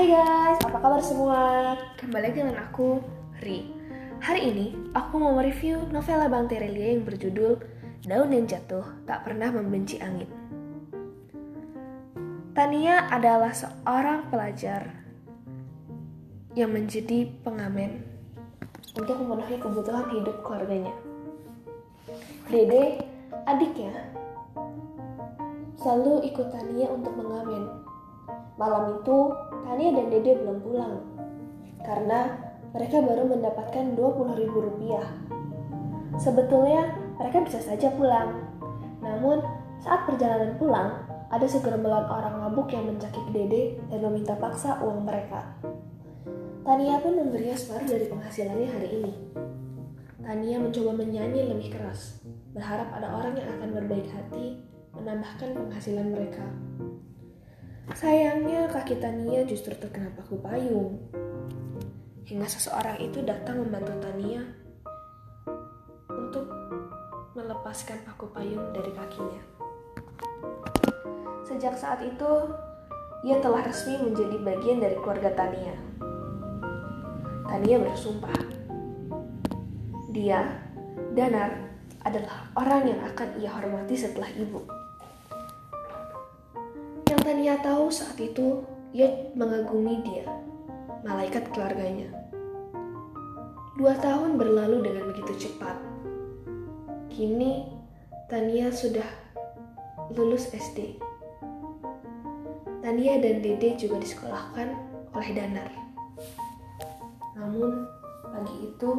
Hai guys, apa kabar semua? Kembali dengan aku, Ri. Hari ini, aku mau mereview novela Bang Terelia yang berjudul Daun yang Jatuh Tak Pernah Membenci Angin. Tania adalah seorang pelajar yang menjadi pengamen untuk memenuhi kebutuhan hidup keluarganya. Dede, adiknya, selalu ikut Tania untuk mengamen. Malam itu, Tania dan Dede belum pulang karena mereka baru mendapatkan 20 ribu rupiah. Sebetulnya mereka bisa saja pulang, namun saat perjalanan pulang, ada segerombolan orang mabuk yang mencakik Dede dan meminta paksa uang mereka. Tania pun memberinya separuh dari penghasilannya hari ini. Tania mencoba menyanyi lebih keras, berharap ada orang yang akan berbaik hati menambahkan penghasilan mereka. Sayangnya kaki Tania justru terkena paku payung. Hingga seseorang itu datang membantu Tania untuk melepaskan paku payung dari kakinya. Sejak saat itu, ia telah resmi menjadi bagian dari keluarga Tania. Tania bersumpah, dia, Danar, adalah orang yang akan ia hormati setelah ibu. Tania tahu saat itu, ia mengagumi dia, malaikat keluarganya. Dua tahun berlalu dengan begitu cepat. Kini, Tania sudah lulus SD. Tania dan Dede juga disekolahkan oleh Danar. Namun, pagi itu,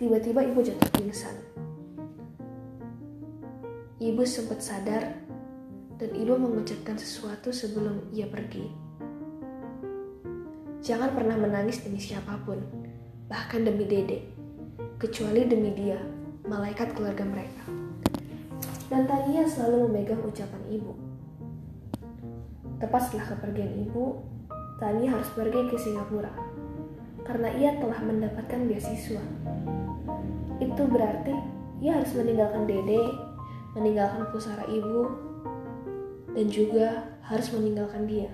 tiba-tiba ibu jatuh pingsan. Ibu sempat sadar dan ibu mengucapkan sesuatu sebelum ia pergi. Jangan pernah menangis demi siapa pun, bahkan demi Dede, kecuali demi dia, malaikat keluarga mereka. Dan Tania selalu memegang ucapan ibu. Tepat setelah kepergian ibu, Tania harus pergi ke Singapura karena ia telah mendapatkan beasiswa. Itu berarti ia harus meninggalkan Dede, meninggalkan pusara ibu, dan juga harus meninggalkan dia.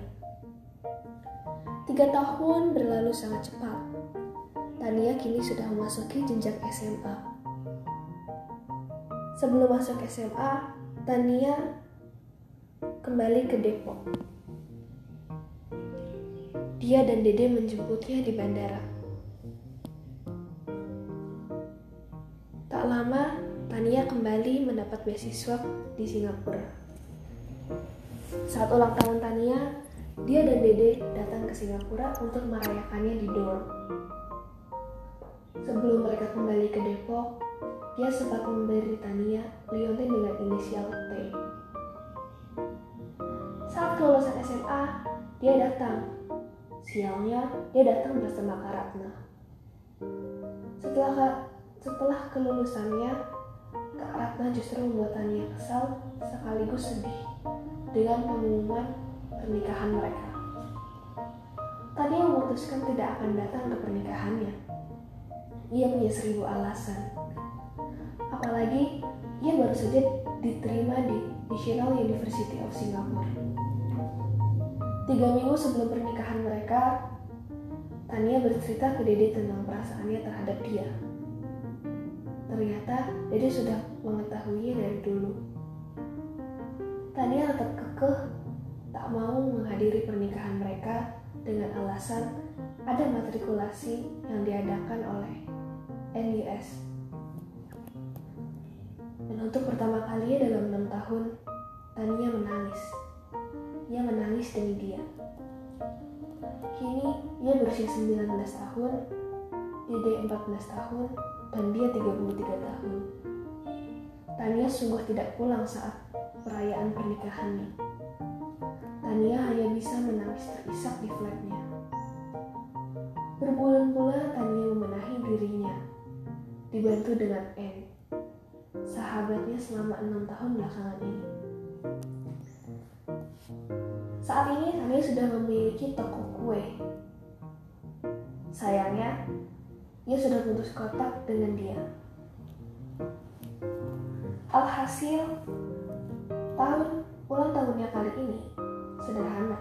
Tiga tahun berlalu sangat cepat. Tania kini sudah memasuki jenjang SMA. Sebelum masuk SMA, Tania kembali ke Depok. Dia dan Dede menjemputnya di bandara. Tak lama, Tania kembali mendapat beasiswa di Singapura. Saat ulang tahun Tania, dia dan Dede datang ke Singapura untuk merayakannya di dorm. Sebelum mereka kembali ke Depok, dia sempat memberi Tania liontin dengan inisial T. Saat kelulusan SMA, dia datang. Sialnya, dia datang bersama Kak Ratna. Setelah setelah kelulusannya, Kak Ratna justru membuat Tania kesal sekaligus sedih dengan pengumuman pernikahan mereka. Tania memutuskan tidak akan datang ke pernikahannya. Ia punya seribu alasan. Apalagi ia baru saja diterima di National University of Singapore. Tiga minggu sebelum pernikahan mereka, Tania bercerita ke Dede tentang perasaannya terhadap dia. Ternyata Dede sudah mengetahuinya dari dulu. Tania tetap kekeh tak mau menghadiri pernikahan mereka dengan alasan ada matrikulasi yang diadakan oleh NUS. Dan untuk pertama kalinya dalam enam tahun, Tania menangis. Ia menangis demi dia. Kini ia berusia 19 tahun, Dede 14 tahun, dan dia 33 tahun. Tania sungguh tidak pulang saat perayaan pernikahannya. Tania hanya bisa menangis terisak di flatnya. Berbulan-bulan Tania membenahi dirinya, dibantu dengan N, sahabatnya selama enam tahun belakangan ini. Saat ini Tania sudah memiliki toko kue. Sayangnya, ia sudah putus kontak dengan dia. Alhasil, tahun ulang tahunnya kali ini sederhana,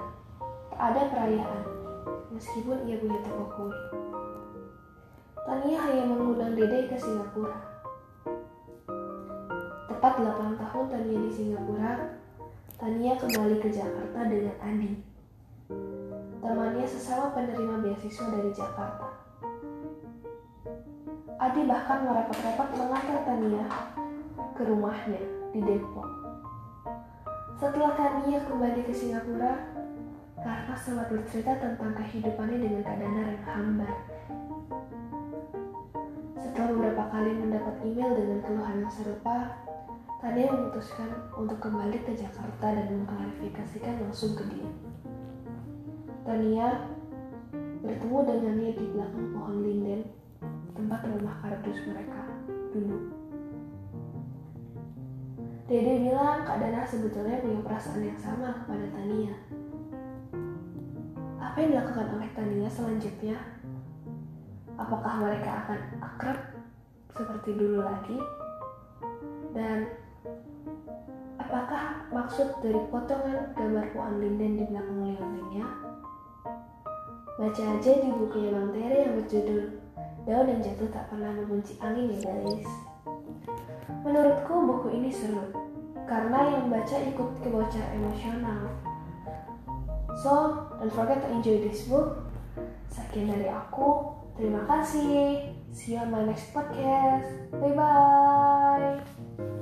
tak ada perayaan. meskipun ia punya toko kue. Tania hanya mengundang Dede ke Singapura. Tepat 8 tahun Tania di Singapura, Tania kembali ke Jakarta dengan Adi. Temannya sesama penerima beasiswa dari Jakarta. Adi bahkan merapat-rapat mengantar Tania ke rumahnya di Depok. Setelah Tania kembali ke Singapura, karena sempat bercerita tentang kehidupannya dengan Kak Danar yang hambar. Setelah beberapa kali mendapat email dengan keluhan yang serupa, Tania memutuskan untuk kembali ke Jakarta dan mengklarifikasikan langsung ke dia. Tania bertemu dengannya di belakang pohon linden, tempat rumah kardus mereka dulu. Dede bilang Kak Dana sebetulnya punya perasaan yang sama kepada Tania. Apa yang dilakukan oleh Tania selanjutnya? Apakah mereka akan akrab seperti dulu lagi? Dan apakah maksud dari potongan gambar pohon linden di belakang liontinnya? Baca aja di bukunya Bang Tere yang berjudul Daun yang jatuh tak pernah membenci angin ya guys. Menurutku buku ini seru karena yang baca ikut ke bocah emosional. So, don't forget to enjoy this book. Sekian dari aku. Terima kasih. See you on my next podcast. Bye bye.